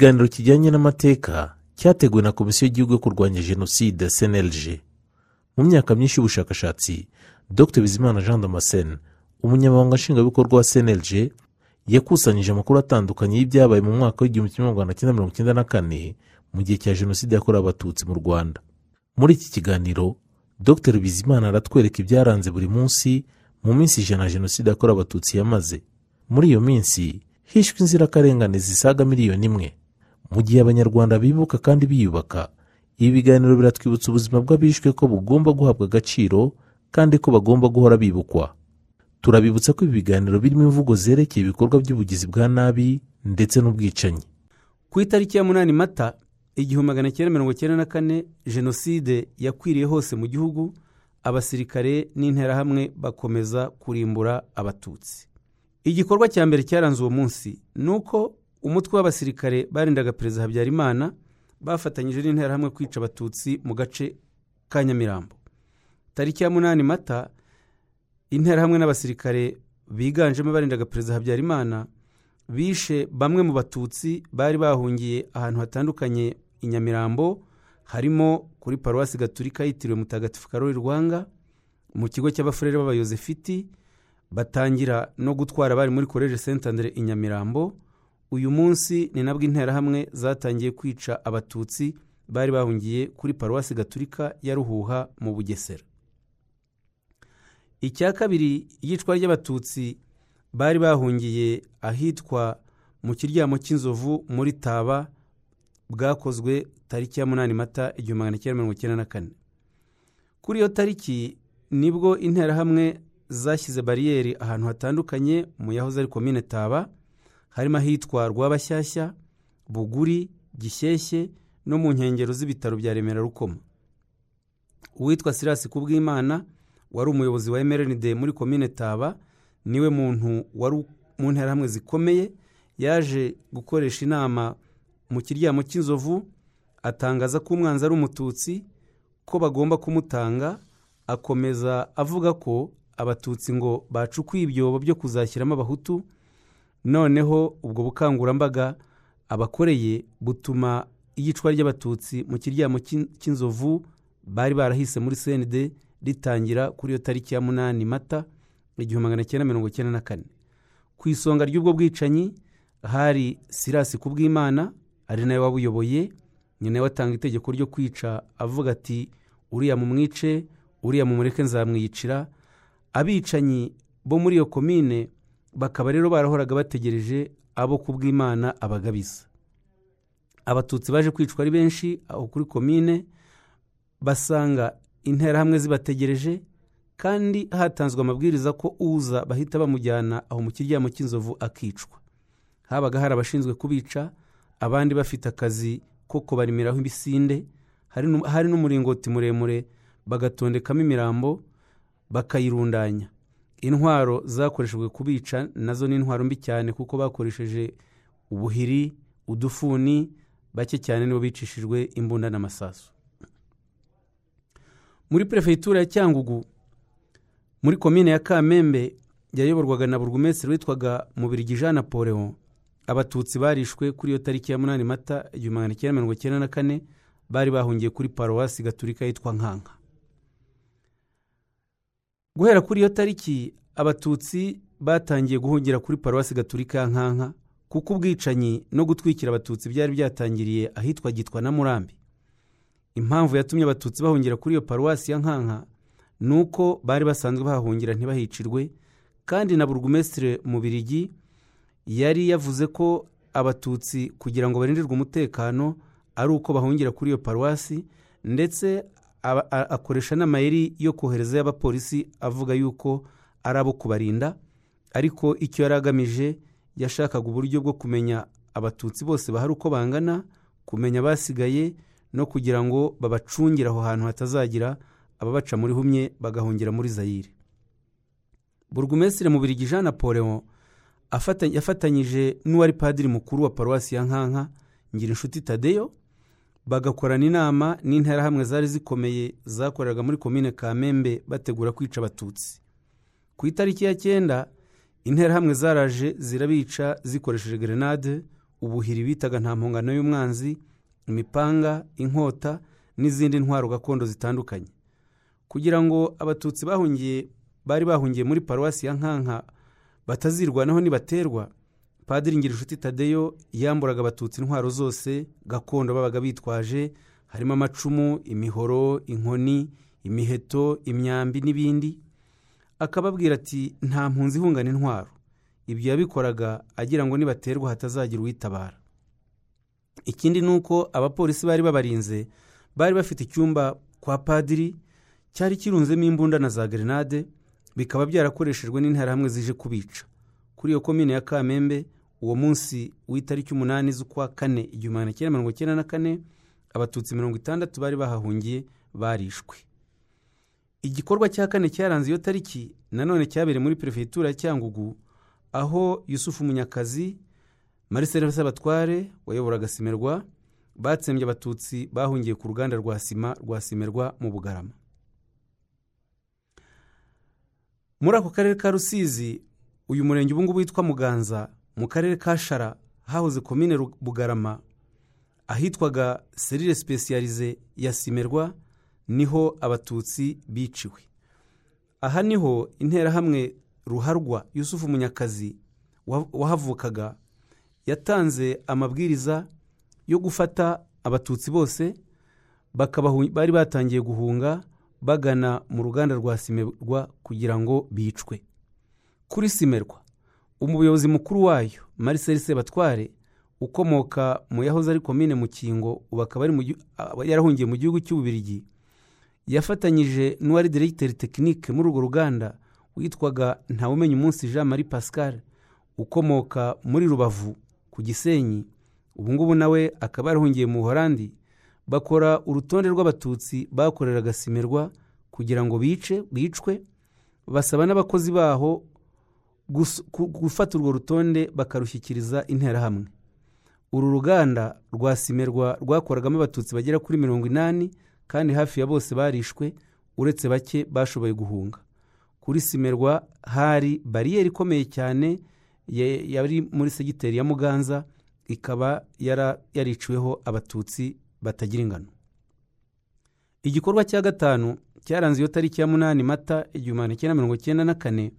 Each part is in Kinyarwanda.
iki kiganiro kijyanye n'amateka cyateguwe na komisiyo y'igihugu yo kurwanya jenoside cnlg mu myaka myinshi y'ubushakashatsi dr. Bizimana jean damascene umunyamabanga nshingwabikorwa wa cnlg yakusanyije amakuru atandukanye y'ibyabaye mu mwaka w'igihumbi kimwe magana cyenda mirongo icyenda na kane mu gihe cya jenoside yakorewe abatutsi mu rwanda. Muri iki kiganiro dr. Bizimana aratwereka ibyaranze buri munsi mu minsi ijana jenoside yakorewe abatutsi yamaze. Muri iyo minsi hishwe inzirakarengane zisaga miliyoni imwe. Mu gihe abanyarwanda bibuka kandi biyubaka ibi biganiro biratwibutsa ubuzima bw'abishwe ko bugomba guhabwa agaciro kandi ko bagomba guhora bibukwa. Turabibutsa ko ibi biganiro birimo imvugo zerekeye ibikorwa by'ubugizi bwa nabi ndetse n'ubwicanyi. Ku itariki ya munani mata igihumbi magana cyenda mirongo icyenda na kane jenoside yakwiriye hose mu gihugu abasirikare n'interahamwe bakomeza kurimbura abatutsi. Igikorwa cya mbere cyaranze uwo munsi ni uko umutwe w'abasirikare barindaga perezida habyarimana bafatanyije n'interahamwe kwica abatutsi mu gace ka nyamirambo. Tariki ya munani mata interahamwe n'abasirikare biganjemo barindaga perezida habyarimana bishe bamwe mu batutsi bari bahungiye ahantu hatandukanye i nyamirambo harimo kuri paruwasi gaturika yitiriwe mutagatifu karori rwanga mu kigo cy'abafurere b'abayozefiti batangira no gutwara abari muri koleje sentandere i nyamirambo uyu munsi ni nabwo interahamwe zatangiye kwica abatutsi bari bahungiye kuri paruwasi gaturika ya ruhuha mu bugesera. Icya kabiri iyicwa ry'abatutsi bari bahungiye ahitwa mu kiryamo cy'inzovu muri taba bwakozwe tariki ya munani mata igihumbi magana cyenda mirongo icyenda na kane. Kuri iyo tariki ni bwo interahamwe zashyize bariyeri ahantu hatandukanye mu yahoze ari komine taba harimo ahitwa rwabashyashya buguri gishyeshye no mu nkengero z'ibitaro bya remera rukoma. Uwitwa sirasi kubwimana wari umuyobozi wa mrnd muri komine taba ni we muntu wari mu nterahamwe zikomeye yaje gukoresha inama mu kiryamo cy'inzovu atangaza ko umwanzi ari umututsi ko bagomba kumutanga akomeza avuga ko abatutsi ngo bacukuye ibyobo byo kuzashyiramo abahutu noneho ubwo bukangurambaga abakoreye butuma iyicwa ry'abatutsi mu kiryamo cy'inzovu bari barahise muri cnd ritangira kuri iyo tariki ya munani mata igihumbi magana cyenda mirongo icyenda na kane. Ku isonga ry'ubwo bwicanyi hari sirasi kubwimana ari nawe wabuyoboye ni nawe atanga itegeko ryo kwica avuga ati uriya mu mwice uriya mu mureke nzamwiyicira abicanyi bo muri iyo komine bakaba rero barahoraga bategereje abo kubwimana abagabiza. Abatutsi baje kwicwa ari benshi aho kuri komine basanga interahamwe zibategereje kandi hatanzwe amabwiriza ko uza bahita bamujyana aho mu kiryamo cy'inzovu akicwa. Habaga hari abashinzwe kubica abandi bafite akazi ko kubarimiraho ibisinde hari n'umuringoti muremure bagatondekamo imirambo bakayirundanya. Intwaro zakoreshejwe kubica na zo ni intwaro mbi cyane kuko bakoresheje ubuhiri udufuni bake cyane nibo bicishijwe imbunda n'amasasu. Muri perefegitura ya cyangugu muri komine ya kamembe yayoborwaga na burugumesitiri witwaga mubirigi jean napoleon. Abatutsi barishwe kuri iyo tariki ya munani mata igihumbi magana cyenda mirongo icyenda na kane bari bahungiye kuri paruwasi gaturika yitwa nkanka. Guhera kuri iyo tariki abatutsi batangiye guhungira kuri paruwasi gaturika nkanka kuko ubwicanyi no gutwikira abatutsi byari byatangiriye ahitwa gitwa na murambi. Impamvu yatumye abatutsi bahungira kuri iyo paruwasi ya nkanka ni uko bari basanzwe bahahungira ntibahicirwe kandi na burugumesitiri mubirigi yari yavuze ko abatutsi kugira ngo barindirwe umutekano ari uko bahungira kuri iyo paruwasi ndetse akoresha n'amayeri yo kohereza abapolisi avuga yuko ari abo kubarinda ariko icyo yari agamije yashakaga uburyo bwo kumenya abatutsi bose bahari uko bangana kumenya abasigaye no kugira ngo babacungire aho hantu hatazagira ababaca muri humye bagahungira muri zayire burugumesitiri mubirigi jean napoleon yafatanyije n'uwari padiri mukuru wa paruwasi ya nkanka ngira inshuti tadeyo bagakorana inama n'interahamwe zari zikomeye zakoreraga muri komine kamembe bategura kwica abatutsi. Ku itariki ya cyenda interahamwe zaraje zirabica zikoresheje gerenade ubuhiri bitaga nta mpongano y'umwanzi imipanga inkota n'izindi ntwaro gakondo zitandukanye. Kugira ngo abatutsi bahungiye bari bahungiye muri paruwasi ya nkanka batazirwanaho nibaterwa padiri ngirinshuti tadeyo yamburaga abatutsi intwaro zose gakondo babaga bitwaje harimo amacumu imihoro inkoni imiheto imyambi n'ibindi. Akababwira ati nta mpunzi ihungana intwaro. Ibyo yabikoraga agira ngo nibaterwa hatazagira uwitabara. Ikindi ni uko abapolisi bari babarinze bari bafite icyumba kwa padiri cyari kirunzemo imbunda na za gerenade bikaba byarakoreshejwe n'interahamwe zije kubica. Kuri iyo komine ya kamembe uwo munsi w'itariki umunani z'ukwa kane igihumbi magana cyenda mirongo icyenda na kane abatutsi mirongo itandatu bari bahahungiye barishwe. Igikorwa cya kane cyaranze iyo tariki nanone cyabereye muri perefegitura ya cyangugu aho yusufu munyakazi marisere sabatware wayoboraga simerwa batsembye abatutsi bahungiye ku ruganda rwa sima rwa simerwa mu bugarama. Muri ako karere ka rusizi uyu murenge ubu ngubu witwa muganza mu karere ka shara hahoze komine bugarama ahitwaga serire sipesiyarize ya simerwa ni ho abatutsi biciwe. Aha ni ho interahamwe ruharwa yusufu munyakazi wahavukaga yatanze amabwiriza yo gufata abatutsi bose bari batangiye guhunga bagana mu ruganda rwa simerwa kugira ngo bicwe. Kuri simerwa umuyobozi mukuru wayo marisel sebatware ukomoka mu yahoze ari komine mukingo ubu akaba yarahungiye mu gihugu cy'ububirigi. Yafatanyije n'uwari diregiteri tekinike muri urwo ruganda witwaga ntawumenya umunsi jean marie pascal ukomoka muri rubavu ku gisenyi. Ubu ngubu nawe akaba yarahungiye mu buhorandi bakora urutonde rw'abatutsi bakoreraga simerwa kugira ngo bice bicwe basaba n'abakozi baho gufata urwo rutonde bakarushyikiriza interahamwe. Uru ruganda rwa simerwa rwakoragamo abatutsi bagera kuri mirongo inani kandi hafi ya bose barishwe uretse bake bashoboye guhunga. Kuri simerwa hari bariyeri ikomeye cyane yari muri segiteri ya muganza ikaba yariciweho abatutsi batagira ingano. Igikorwa cya gatanu cyaranze iyo tariki ya munani mata igihumbi magana cyenda mirongo icyenda na kane.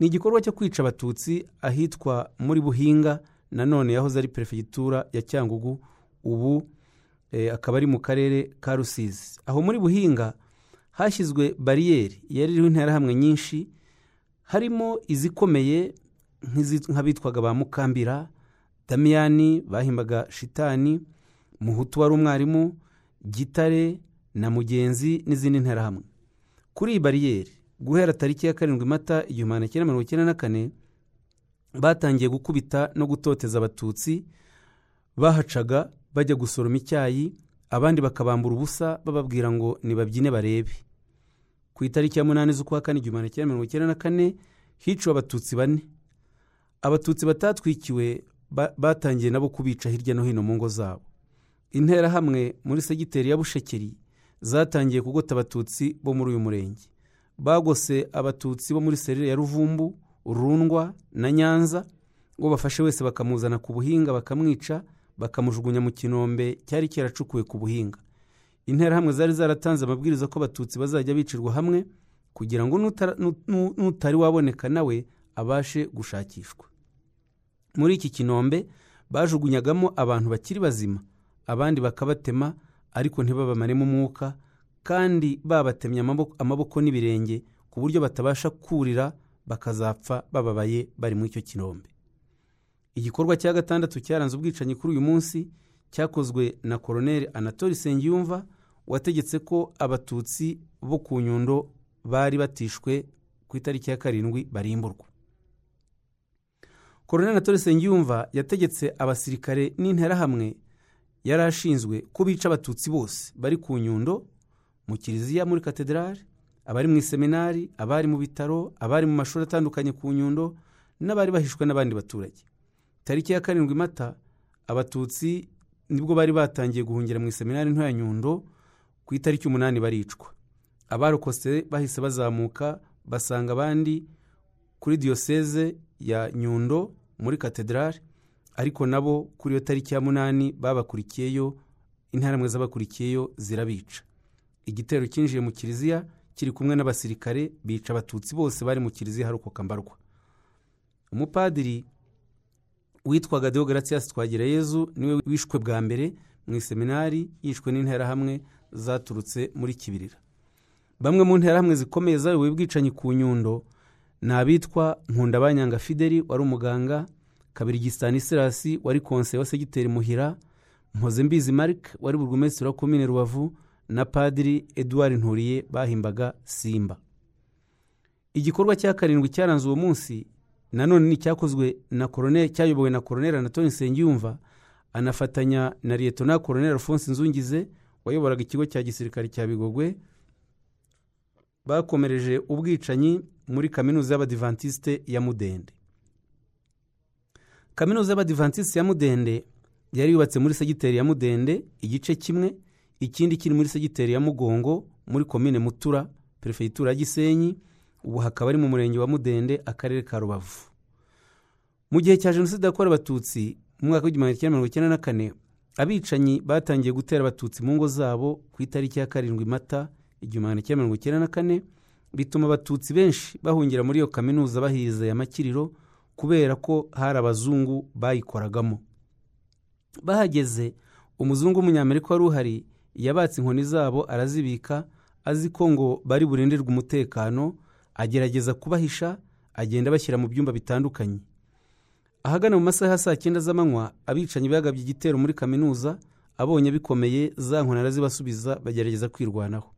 Ni igikorwa cyo kwica abatutsi ahitwa muri buhinga nanone yahoze ari perefegitura ya cyangugu ubu akaba ari mu karere ka rusizi. Aho muri buhinga hashyizwe bariyeri yari iriho interahamwe nyinshi harimo izikomeye nk'abitwaga ba mukambira damiyani bahimbaga shitani muhutu wari umwarimu gitare na mugenzi n'izindi nterahamwe. Kuri iyi bariyeri guhera tariki ya karindwi mata igihumbi magana cyenda mirongo icyenda na kane batangiye gukubita no gutoteza abatutsi bahacaga bajya gusoroma icyayi abandi bakabambura ubusa bababwira ngo nibabyine barebe. Ku itariki ya munani z'ukwa kane igihumbi magana cyenda mirongo icyenda na kane hiciwe abatutsi bane. Abatutsi batatwikiwe batangiye nabo kubica hirya no hino mu ngo zabo. Interahamwe muri segiteri ya bushekeri zatangiye kugota abatutsi bo muri uyu murenge. Bagose abatutsi bo muri serire ya ruvumbu rundwa na nyanza ngo bafashe wese bakamuzana ku buhinga bakamwica bakamujugunya mu kinombe cyari cyaracukuwe ku buhinga. Interahamwe zari zaratanze amabwiriza ko abatutsi bazajya bicirwa hamwe kugira ngo n'utari waboneka nawe abashe gushakishwa. Muri iki kinombe bajugunyagamo abantu bakiri bazima abandi bakabatema ariko ntibabamaremo umwuka kandi babatemye amaboko n'ibirenge ku buryo batabasha kurira bakazapfa bababaye bari muri icyo kinombe. Igikorwa cya gatandatu cyaranze ubwicanyi kuri uyu munsi cyakozwe na koroneri anatori sengiyumva wategetse ko abatutsi bo ku nyundo bari batishwe ku itariki ya karindwi barimburwa. Koroneri anatori sengiyumva yategetse abasirikare n'interahamwe yari ashinzwe ko bica abatutsi bose bari ku nyundo mu kiliziya muri katedrali abari mu iseminari abari mu bitaro abari mu mashuri atandukanye ku nyundo n'abari bahishwe n'abandi baturage. Tariki ya karindwi mata abatutsi ni bwo bari batangiye guhungira mu iseminari nto ya nyundo ku itariki umunani baricwa. Abarokotse bahise bazamuka basanga abandi kuri diyoseze ya nyundo muri katedrali ariko nabo kuri iyo tariki ya munani babakurikiyeyo interahamwe z'abakurikiyeyo zirabica. Igitero cyinjiye mu kiliziya kiri kumwe n'abasirikare bica abatutsi bose bari mu kiliziya harokoka mbarwa umupadiri witwaga deogaratias twagirayezu ni we wishwe bwa mbere mu iseminari yishwe n'interahamwe zaturutse muri kibirira. Bamwe mu nterahamwe zikomeye zayoboye ubwicanyi ku nyundo ni abitwa nkundabanyanga fideli wari umuganga kabiri stanisirasi wari konseye wa segiteri muhira mpozembizi marike wari burugumesitiri wa komine rubavu na padiri eduard nturiye bahimbaga simba. Igikorwa cya karindwi cyaranze uwo munsi nanone ni icyakozwe na koroneri cyayobowe na koroneri anatoni nsengiyumva anafatanya na liyetona koroneri alphonse nzungize wayoboraga ikigo cya gisirikare cya bigogwe bakomereje ubwicanyi muri kaminuza y'abadivantisite ya mudende. Kaminuza y'abadivantisite ya mudende yari yubatse muri segiteri ya mudende igice kimwe ikindi kiri muri segiteri ya mugongo muri komine mutura perefegitura ya gisenyi ubu hakaba ari mu murenge wa mudende akarere ka rubavu. Mu gihe cya jenoside yakorewe abatutsi mu mwaka w'igihumbi kimwe mirongo icyenda na kane abicanyi batangiye gutera abatutsi mu ngo zabo ku itariki ya karindwi mata igihumbi kimwe mirongo icyenda na kane bituma abatutsi benshi bahungira muri iyo kaminuza bahizeye amakiriro kubera ko hari abazungu bayikoragamo. Bahageze umuzungu w'umunyamerika wari uhari yabatse inkoni zabo arazibika azi ko ngo bari burindirwe umutekano agerageza kubahisha agenda bashyira mu byumba bitandukanye. Ahagana mu masaha ya saa cyenda z'amanywa abicanyi bagabye igitero muri kaminuza abonye bikomeye za nkoni arazibasubiza bagerageza kwirwanaho.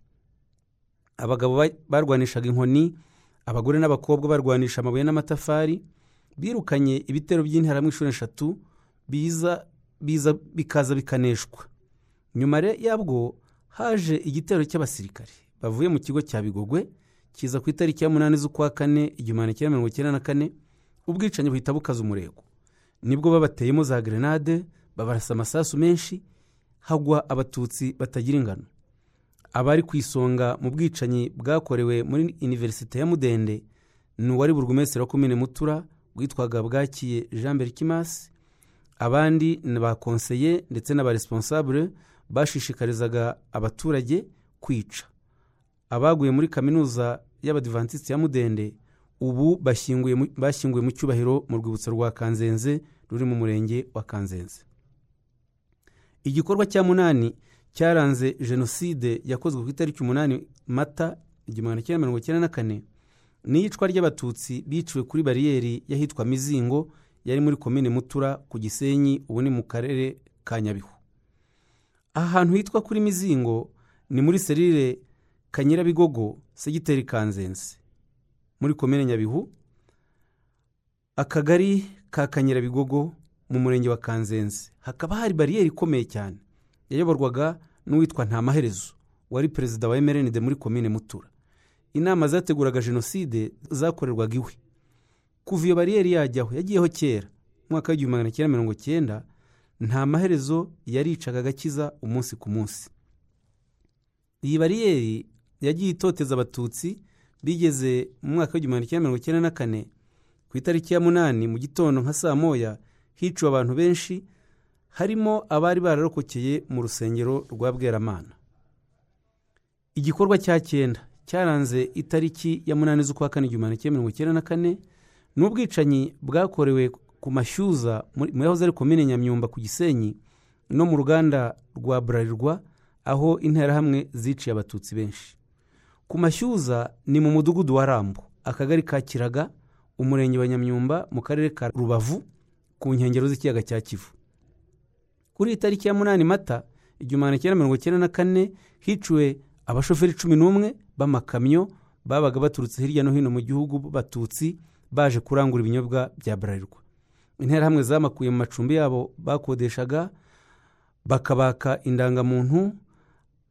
Abagabo barwanishaga inkoni abagore n'abakobwa barwanisha amabuye n'amatafari birukanye ibitero by'interahamwe inshuro eshatu biza bikaza bikaneshwa. Nyuma yabwo haje igitero cy'abasirikare. Bavuye mu kigo cya bigogwe kiza ku itariki ya munani z'ukwa kane igihumbi kimwe mirongo icyenda na kane ubwicanyi buhita bukaza umurego. Nibwo babateyemo za gerenade babarasa amasasu menshi hagwa abatutsi batagira ingano. Abari ku isonga mu bwicanyi bwakorewe muri iniverisite ya mudende ni uwari burugumesitiri wa komine mutura witwaga bwakiye jean berikimasi abandi ni ba konseye ndetse n'aba responsable bashishikarizaga abaturage kwica. Abaguye muri kaminuza y'abadivantisiti ya mudende ubu bashyinguye mu cyubahiro mu rwibutso rwa kanzenze ruri mu murenge wa kanzenze. Igikorwa cya munani cyaranze jenoside yakozwe ku itariki umunani mata igihumbi kimwe mirongo icyenda na kane n'iyicwa ry'abatutsi biciwe kuri bariyeri y'ahitwa mizingo yari muri komine mutura ku gisenyi ubu ni mu karere ka nyabihu. Aha hantu hitwa kuri mizingo ni muri serire kanyirabigogo segiteri kanzenze muri komine nyabihu akagari ka kanyirabigogo mu murenge wa kanzenze hakaba hari bariyeri ikomeye cyane. Yayoborwaga n'uwitwa ntamaherezo wari perezida wa emerenide muri komine mutura. Inama zateguraga jenoside zakorerwaga iwe. Kuva iyo bariyeri yajyaho yagiyeho kera mu mwaka w'igihumbi magana cyenda mirongo cyenda nta maherezo yaricaga agakiza umunsi ku munsi. Iyi bariyeri yagiye itoteza abatutsi bigeze mu mwaka w'igihumbi cyenda mirongo icyenda na kane. Ku itariki ya munani mu gitondo nka saa moya hiciwe abantu benshi harimo abari bararokokeye mu rusengero rwa bweramana. Igikorwa cya cyenda cyaranze itariki ya munani z'ukwa kane igihumbi cyenda mirongo icyenda na kane ni ubwicanyi bwakorewe ku mashyuza mu yahoze ari komine nyamyumba ku gisenyi no mu ruganda rwa burarirwa aho interahamwe ziciye abatutsi benshi. Ku mashyuza ni mu mudugudu wa rambo akagari ka kiraga umurenge wa nyamyumba mu karere ka rubavu ku nkengero z'ikiyaga cya kivu. Kuri iyi tariki ya munani mata igihumbi magana cyenda mirongo icyenda na kane hiciwe abashoferi cumi n'umwe b'amakamyo babaga baturutse hirya no hino mu gihugu b'abatutsi baje kurangura ibinyobwa bya burarirwa interahamwe zamakuye mu macumbi yabo bakodeshaga bakabaka indangamuntu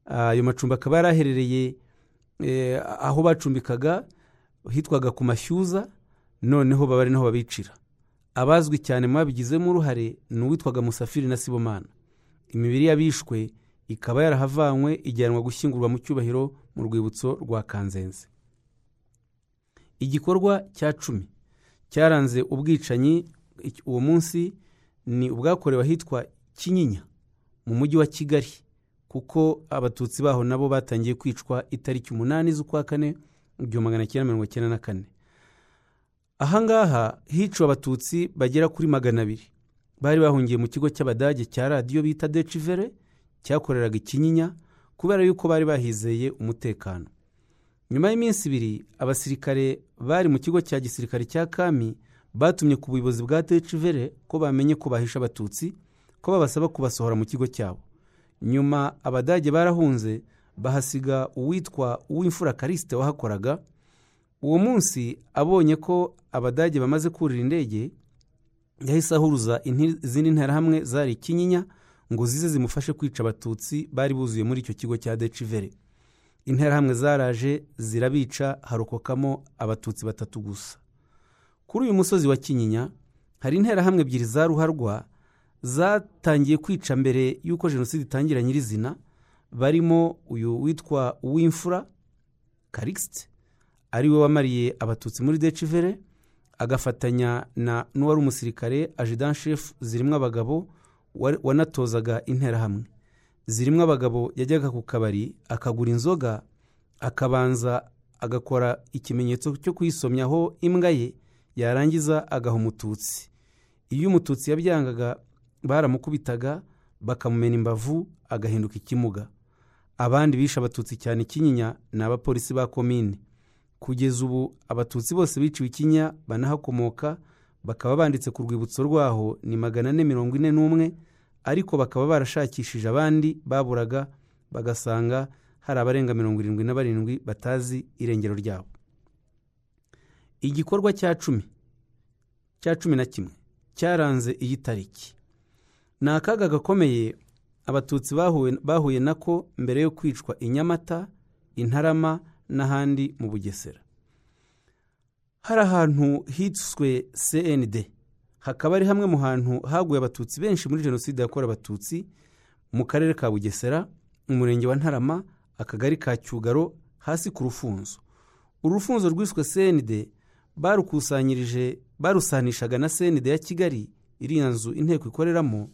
ayo macumbi akaba yari aherereye aho bacumbikaga hitwaga ku mashyuza noneho baba ari naho babicira. Abazwi cyane mu babigizemo uruhare ni uwitwaga musafiri na sibomana imibiri y'abishwe ikaba yarahavanywe ijyanwa gushyingurwa mu cyubahiro mu rwibutso rwa kanzenze. Igikorwa cya cumi cyaranze ubwicanyi uwo munsi ni ubwakorewe ahitwa kinyinya mu mujyi wa kigali kuko abatutsi baho nabo batangiye kwicwa itariki umunani z'ukwa kane igihumbi magana cyenda mirongo icyenda na kane. Ahangaha hiciwe abatutsi bagera kuri magana abiri. Bari bahungiye mu kigo cy'abadage cya radiyo bita decivere cyakoreraga ikinyinya kubera yuko bari bahizeye umutekano. Nyuma y'iminsi ibiri abasirikare bari mu kigo cya gisirikare cya kami batumye ku buyobozi bwa decivere ko bamenye ko bahisha abatutsi ko babasaba kubasohora mu kigo cyabo. Nyuma abadage barahunze bahasiga uwitwa uw'imfura karisite wahakoraga. Uwo munsi abonye ko abadage bamaze kurira indege yahise ahuruza izindi nterahamwe zari ikinyinya ngo zize zimufashe kwica abatutsi bari buzuye muri icyo kigo cya decivere interahamwe zaraje zirabica harokokamo abatutsi batatu gusa. Kuri uyu musozi wa kinyinya hari interahamwe ebyiri za ruharwa zatangiye kwica mbere y'uko jenoside itangira nyirizina. Barimo uyu witwa uw'imfura karikisite ari we wamariye abatutsi muri decivere agafatanya na n'uwari umusirikare ajidan shefu zirimo abagabo wanatozaga interahamwe. Zirimo abagabo yajyaga ku kabari akagura inzoga akabanza agakora ikimenyetso cyo kuyisomyaho imbwa ye yarangiza agaha umututsi. Iyo umututsi yabyangaga baramukubitaga bakamumena imbavu agahinduka ikimuga. Abandi bishe abatutsi cyane ikinyinya ni abapolisi ba komine kugeza ubu abatutsi bose biciwe ikinya banahakomoka bakaba banditse ku rwibutso rwaho ni magana ane mirongo ine n'umwe ariko bakaba barashakishije abandi baburaga bagasanga hari abarenga mirongo irindwi na barindwi batazi irengero ryabo. Igikorwa cya cumi cya cumi na kimwe cyaranze iyi tariki. Ni akaga gakomeye abatutsi bahuye nako mbere yo kwicwa i nyamata intarama n'ahandi mu bugesera. Hari ahantu hitswe cnd hakaba ari hamwe mu hantu haguye abatutsi benshi muri jenoside yakorewe abatutsi mu karere ka bugesera mu murenge wa ntarama akagari ka cyugaro hasi ku rufunzo. Urufunzo rwiswe cnd barukusanyirije barusanishaga na cnd ya kigali iriya nzu inteko ikoreramo.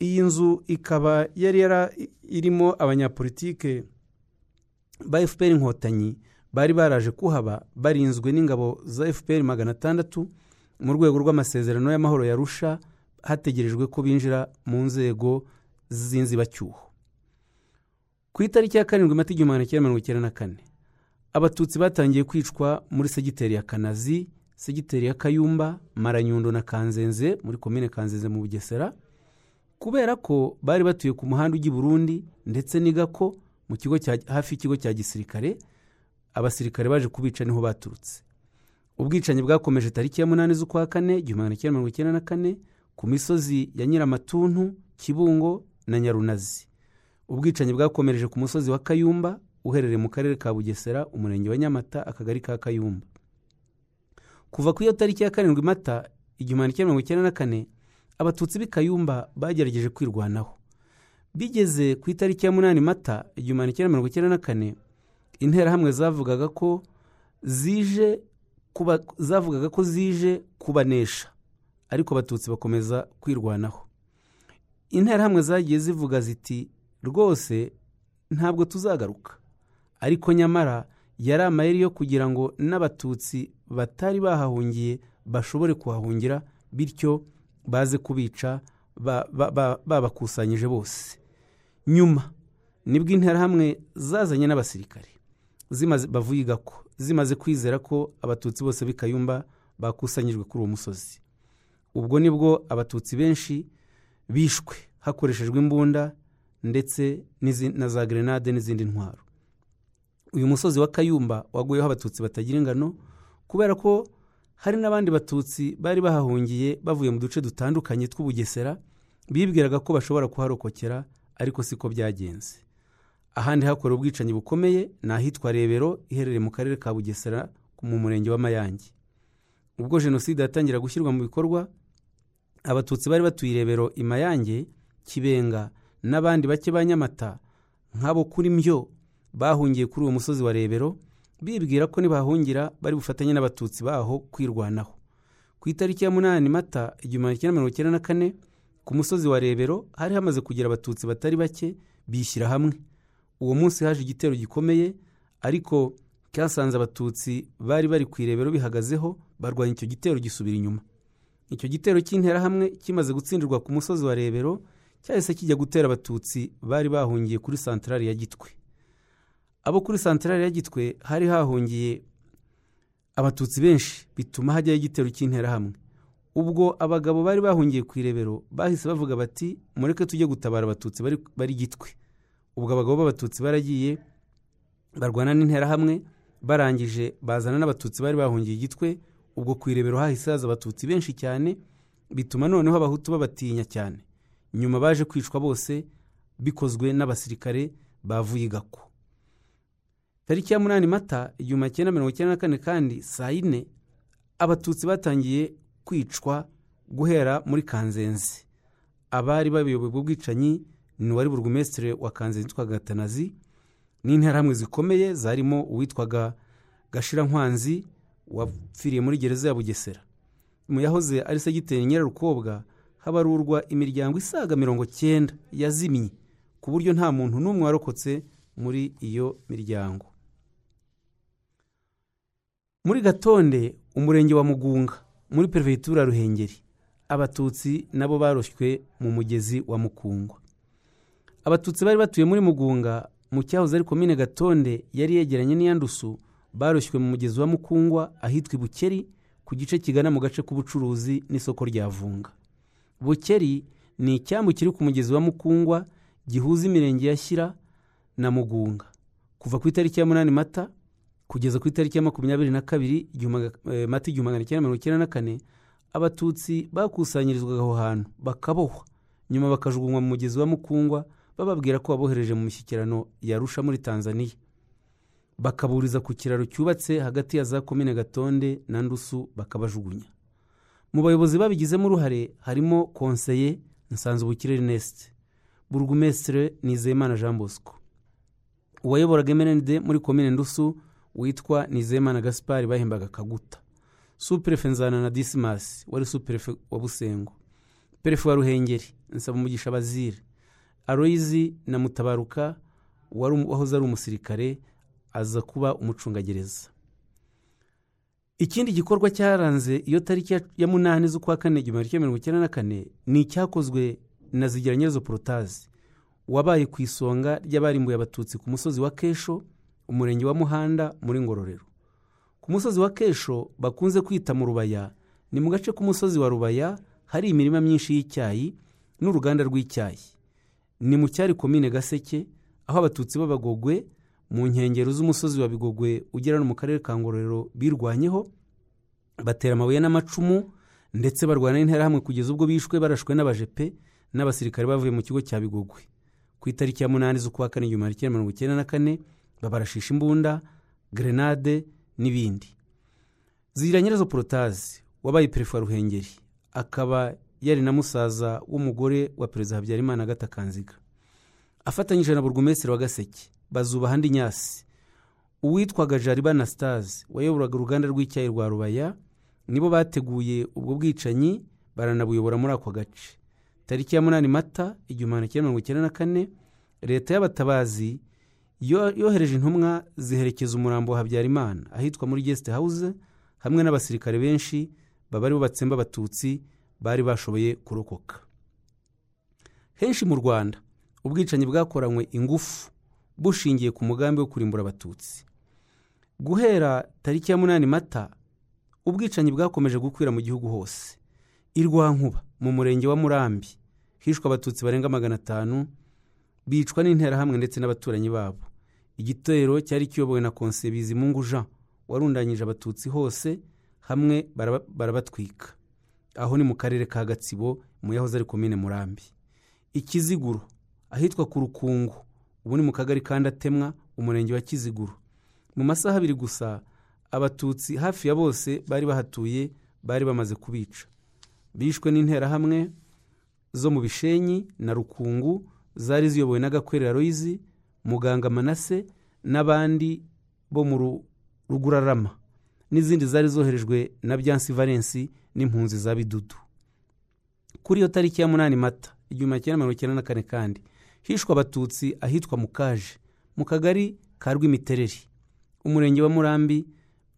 Iyi nzu ikaba yari irimo abanyapolitike ba fpr inkotanyi bari baraje kuhaba barinzwe n'ingabo za fpr magana atandatu mu rwego rw'amasezerano y'amahoro yarusha hategerejwe ko binjira mu nzego z'inzibacyuho. Ku itariki ya karindwi mata igihumbi magana cyenda mirongo icyenda na kane. Abatutsi batangiye kwicwa muri segiteri ya kanazi segiteri ya kayumba maranyundo na kanzenze muri komine kanzenze mu bugesera kubera ko bari batuye ku muhanda ujya i burundi ndetse n'igako mu kigo hafi y'ikigo cya gisirikare abasirikare baje kubica ni ho baturutse. Ubwicanyi bwakomeje tariki ya munani z'ukwa kane igihumbi magana cyenda mirongo icyenda na kane ku misozi ya nyiramatuntu kibungo na nyarunazi. Ubwicanyi bwakomereje ku musozi wa kayumba uherereye mu karere ka bugesera umurenge wa nyamata akagari ka kayumba. Kuva ku iyo tariki ya karindwi mata igihumbi cyenda mirongo icyenda na kane abatutsi b'i kayumba bagerageje kwirwanaho. Bigeze ku itariki ya munani mata igihumbi cyenda mirongo icyenda na kane interahamwe zavugaga ko zije kuba zavugaga ko zije kubanesha. Ariko abatutsi bakomeza kwirwanaho. Interahamwe zagiye zivuga ziti rwose ntabwo tuzagaruka. Ariko nyamara yari amayeri yo kugira ngo n'abatutsi batari bahahungiye bashobore kuhahungira bityo baze kubica babakusanyije bose. Nyuma ni bwo interahamwe zazanye n'abasirikare. Bavuye igako zimaze kwizera ko abatutsi bose b'i kayumba bakusanyijwe kuri uwo musozi. Ubwo ni bwo abatutsi benshi bishwe hakoreshejwe imbunda ndetse na za gerenade n'izindi ntwaro. Uyu musozi wa kayumba waguyeho abatutsi batagira ingano kubera ko hari n'abandi batutsi bari bahahungiye bavuye mu duce dutandukanye tw'ubugesera bibwiraga ko bashobora kuharokokera ariko siko byagenze. Ahandi hakorewe ubwicanyi bukomeye ni ahitwa rebero iherereye mu karere ka bugesera mu murenge wa mayange. Ubwo jenoside yatangira gushyirwa mu bikorwa abatutsi bari batuye irebero i mayange kibenga n'abandi bake ba nyamata nk'abo kuri myo bahungiye kuri uwo musozi wa rebero bibwira ko nibahungira bari bufatanye n'abatutsi baho kwirwanaho. Ku itariki ya munani mata igihumbi magana cyenda mirongo icyenda na kane ku musozi wa rebero hari hamaze kugira abatutsi batari bake bishyira hamwe. Uwo munsi haje igitero gikomeye ariko cyasanze abatutsi bari bari ku irebero bihagazeho barwanya icyo gitero gisubira inyuma. Icyo gitero cy'interahamwe kimaze gutsindirwa ku musozi wa rebero cyahise kijya gutera abatutsi bari bahungiye kuri santarari ya gitwe. Abo kuri santarari ya gitwe hari hahungiye abatutsi benshi bituma hajyaho igitero cy'interahamwe ubwo abagabo bari bahungiye ku irebero bahise bavuga bati mureke tujye gutabara abatutsi bari gitwe. Ubwo abagabo b'abatutsi baragiye barwana n'interahamwe barangije bazana n'abatutsi bari bahungiye igitwe ubwo ku irebero hahise haza abatutsi benshi cyane bituma noneho abahutu babatinya cyane. Nyuma baje kwicwa bose bikozwe n'abasirikare bavuye igako tariki ya munani mata igihumbi cyenda mirongo icyenda na kane kandi saa yine abatutsi batangiye kwicwa guhera muri kanzenze. Abari bayoboye ubwo bwicanyi ni uwari burugumesitire wa kanzenze witwaga gatanazi n'interahamwe zikomeye zarimo uwitwaga gashirankwanzi wapfiriye muri gereza ya bugesera. Mu yahoze ari segiteri nyirarukobwa habarurwa imiryango isaga mirongo cyenda yazimye ku buryo nta muntu n'umwe warokotse muri iyo miryango. Muri gatonde umurenge wa mugunga muri perefegitura ruhengeri abatutsi nabo baroshywe mu mugezi wa mukungwa. Abatutsi bari batuye muri mugunga mu cyahoze ari komine gatonde yari yegeranye n'iyandusu baroshywe mu mugezi wa mukungwa ahitwa bukeri ku gice kigana mu gace k'ubucuruzi n'isoko rya vunga. Bukeri ni icyambu kiri ku mugezi wa mukungwa gihuza imirenge ya shyira na mugunga kuva ku itariki ya munani mata kugeza ku itariki ya makumyabiri na kabiri mata igihumbi magana cyenda mirongo icyenda na kane abatutsi bakusanyirizwaga aho hantu bakabohwa. Nyuma bakajugunywa mu mugezi wa mukungwa bababwira ko babohereje mu mishyikirano yarusha muri tanzania. Bakaburiza ku kiraro cyubatse hagati ya za komine gatonde na ndusu bakabajugunya. Mu bayobozi babigizemo uruhare harimo konseye nsanzubukire ernest burugumesitire nizeyimana jean bosco uwayoboraga mrnd muri komine ndusu witwa nizeyimana gaspari bahembaga kaguta. Superefe nzana na disimasi wari superefe wa busengo. Perefe wa ruhengeri nsabumugisha bazire aroyizi na mutabaruka wahoze ari umusirikare aza kuba umucungagereza. Ikindi gikorwa cyaranze iyo tariki ya munani z'ukwa kane igihumbi kimwe mirongo icyenda na kane ni icyakozwe na zigira nyezo porotazi wabaye ku isonga ry'abarimbuye abatutsi ku musozi wa kesho umurenge wa muhanda muri ngororero. Ku musozi wa kesho bakunze kwita mu rubaya ni mu gace k'umusozi wa rubaya hari imirima myinshi y'icyayi n'uruganda rw'icyayi. Ni mu cyari komine gaseke aho abatutsi b'abagogwe mu nkengero z'umusozi wa bigogwe ugera no mu karere ka ngororero birwanyeho batera amabuye n'amacumu ndetse barwana n'interahamwe kugeza ubwo bishwe barashwe n'abajepe n'abasirikare bavuye mu kigo cya bigogwe. Ku itariki ya munani z'ukwa kane igihumbi kimwe mirongo icyenda na kane babarashisha imbunda grenade n'ibindi. Zira nyirazo porotazi wabaye perefe wa ruhengeri. Akaba yari na musaza w'umugore wa perezida habyarimana agata kanziga. Afatanyije na burugumesitiri wa gaseke bazubaha andi nyasi. Uwitwaga jariba na sitazi wayoboraga uruganda rw'icyayi rwa rubaya nibo bateguye ubwo bwicanyi baranabuyobora muri ako gace. Tariki ya munani mata igihumbi magana cyenda mirongo icyenda na kane leta y'abatabazi yohereje intumwa ziherekeza umurambo wa habyarimana ahitwa muri gesite hawuze hamwe n'abasirikare benshi baba ari bo batsemba abatutsi bari bashoboye kurokoka. Henshi mu rwanda ubwicanyi bwakoranywe ingufu bushingiye ku mugambi wo kurimbura abatutsi. Guhera tariki ya munani mata ubwicanyi bwakomeje gukwira mu gihugu hose. I rwankuba mu murenge wa murambi hishwe abatutsi barenga magana atanu bicwa n'interahamwe ndetse n'abaturanyi babo. Igitero cyari kiyobowe na konseye bizimungu jean warundanyije abatutsi hose hamwe barabatwika. Aho ni mu karere ka gatsibo mu yahoze ari komine murambi. Ikiziguro ahitwa ku rukungu ubu ni mu kagari kandatemwa umurenge wa kiziguro. Mu masaha abiri gusa abatutsi hafi ya bose bari bahatuye bari bamaze kubica. Bishwe n'interahamwe zo mu bishenyi na rukungu zari ziyobowe n'agakwerera royizi muganga manase n'abandi bo mu rugurarama. N'izindi zari zoherejwe na byansi valensi n'impunzi za bidudu kuri iyo tariki ya munani mata igihumbi cyenda mirongo icyenda na kane kandi hishwe abatutsi ahitwa mukaje mu kagari ka rwimitereri umurenge wa murambi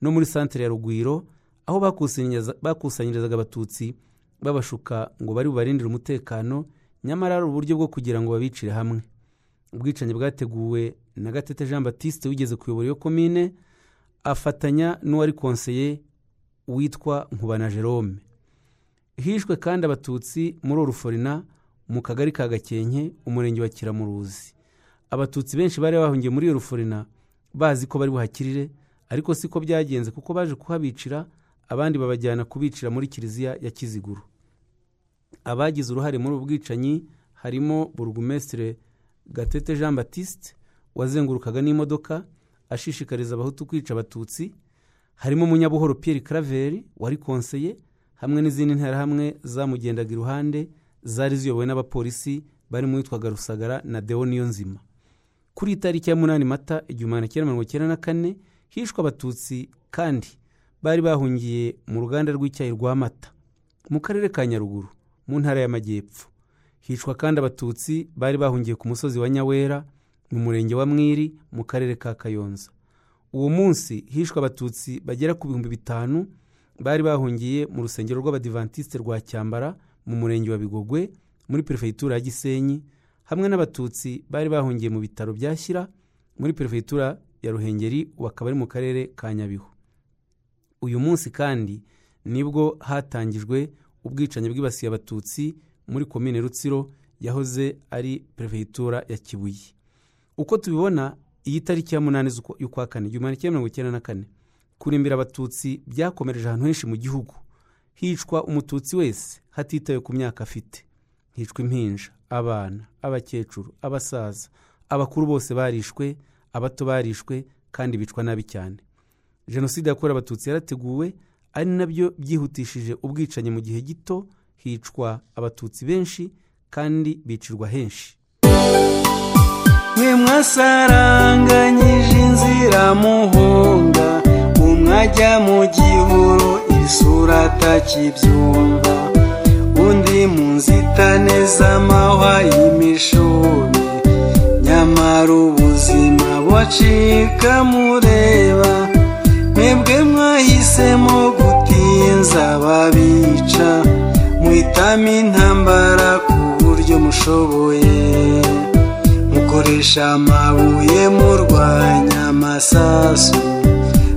no muri santere ya rugwiro aho bakusanyirizaga abatutsi babashuka ngo bari bubarindire umutekano nyamara ari uburyo bwo kugira ngo babicire hamwe. Ubwicanyi bwateguwe na gatete jean batiste wigeze kuyobora iyo komine afatanya n'uwari konseye witwa nkubana jerome. Hishwe kandi abatutsi muri oruforina mu kagari ka gakenke umurenge wa kiramuruzi. Abatutsi benshi bari bahungiye muri iyo ruforina bazi ko bari buhakirire ariko siko byagenze kuko baje kuhabicira abandi babajyana kubicira muri kiliziya ya kiziguru abagize uruhare muri ubu bwicanyi harimo burugumesitire gatete jean batiste wazengurukaga n'imodoka ashishikariza abahutu kwica abatutsi harimo munyabuhoro Pierre Claver wari konseye hamwe n'izindi nterahamwe zamugendaga iruhande zari ziyobowe n'abapolisi barimo uwitwaga rusagara na deo nzima kuri itariki ya munani mata igihumbi magana cyenda mirongo icyenda na kane hishwe abatutsi kandi bari bahungiye mu ruganda rw'icyayi rwa mata mu karere ka nyaruguru. Mu ntara y'amajyepfo. Hicwa kandi abatutsi bari bahungiye ku musozi wa nyawera mu murenge wa mwiri mu karere ka kayonza. Uwo munsi hishwe abatutsi bagera ku bihumbi bitanu bari bahungiye mu rusengero rw'abadivantisite rwa cyambara mu murenge wa bigogwe muri perefegitura ya gisenyi hamwe n'abatutsi bari bahungiye mu bitaro bya shyira muri perefegitura ya ruhengeri ubu akaba ari mu karere ka nyabihu. Uyu munsi kandi ni bwo hatangijwe ubwicanyi bwibasiye abatutsi muri komine rutsiro yahoze ari perefegitura ya kibuye. Uko tubibona iyi tariki ya munani y'ukwa kane igihumbi kimwe mirongo icyenda na kane kurimbira abatutsi byakomereje ahantu henshi mu gihugu. Hicwa umututsi wese hatitawe ku myaka afite. Hicwa impinja abana abakecuru abasaza abakuru bose barishwe abato barishwe kandi bicwa nabi cyane. Jenoside yakorewe abatutsi yarateguwe ari na byo byihutishije ubwicanyi mu gihe gito hicwa abatutsi benshi kandi bicirwa henshi. Mwe mwasaranganyije inzira muhunga umwajya mu gihuru isura atakibyumva. Undi mu nzitane z'amahwa y'imishubi nyamara ubuzima bucika mureba. Mwebwe mwahisemo gutinza babica muhitamo intambara ku buryo mushoboye. Mukoresha amabuye murwanya amasasu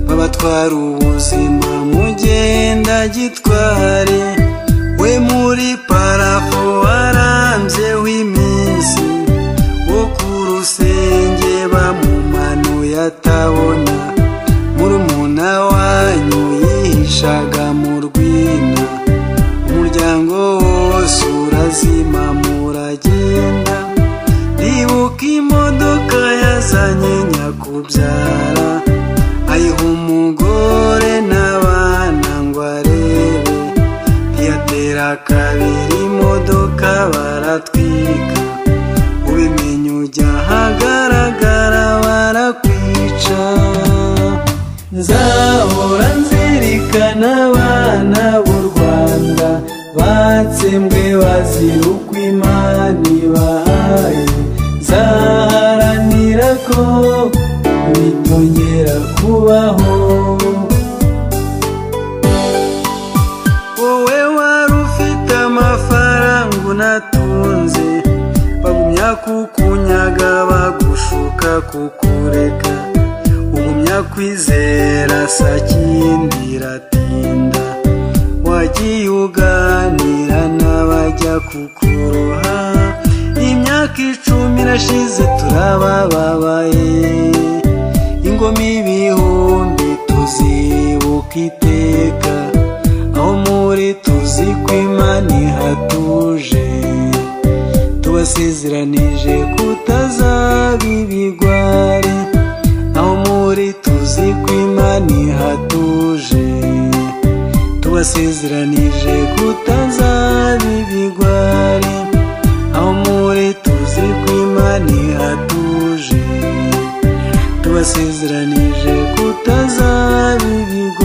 babatwara ubuzima mugenda gitware. We muri parafo warambye w'iminsi wo ku rusenge bamumanuye atabona. Nyakubyara ayiha umugore n'abana ngo arebe. Ntiyatera kabiri imodoka baratwika. Ubimenye ujya ahagaragara barakwica. Nzahora nzirikana abana b'u rwanda batsembwe bazira uko n'abajya kukuroha. Imyaka icumi irashize turabababaye. Ingoma ibihumbi tuzibuka iteka aho muri tuzi ko imana ihatuje. Tubasezeranije tubasezeranije kutazaba ibigwari aho muri tuzi ko imana ihatuje tubasezeranije kutazaba ibigwari.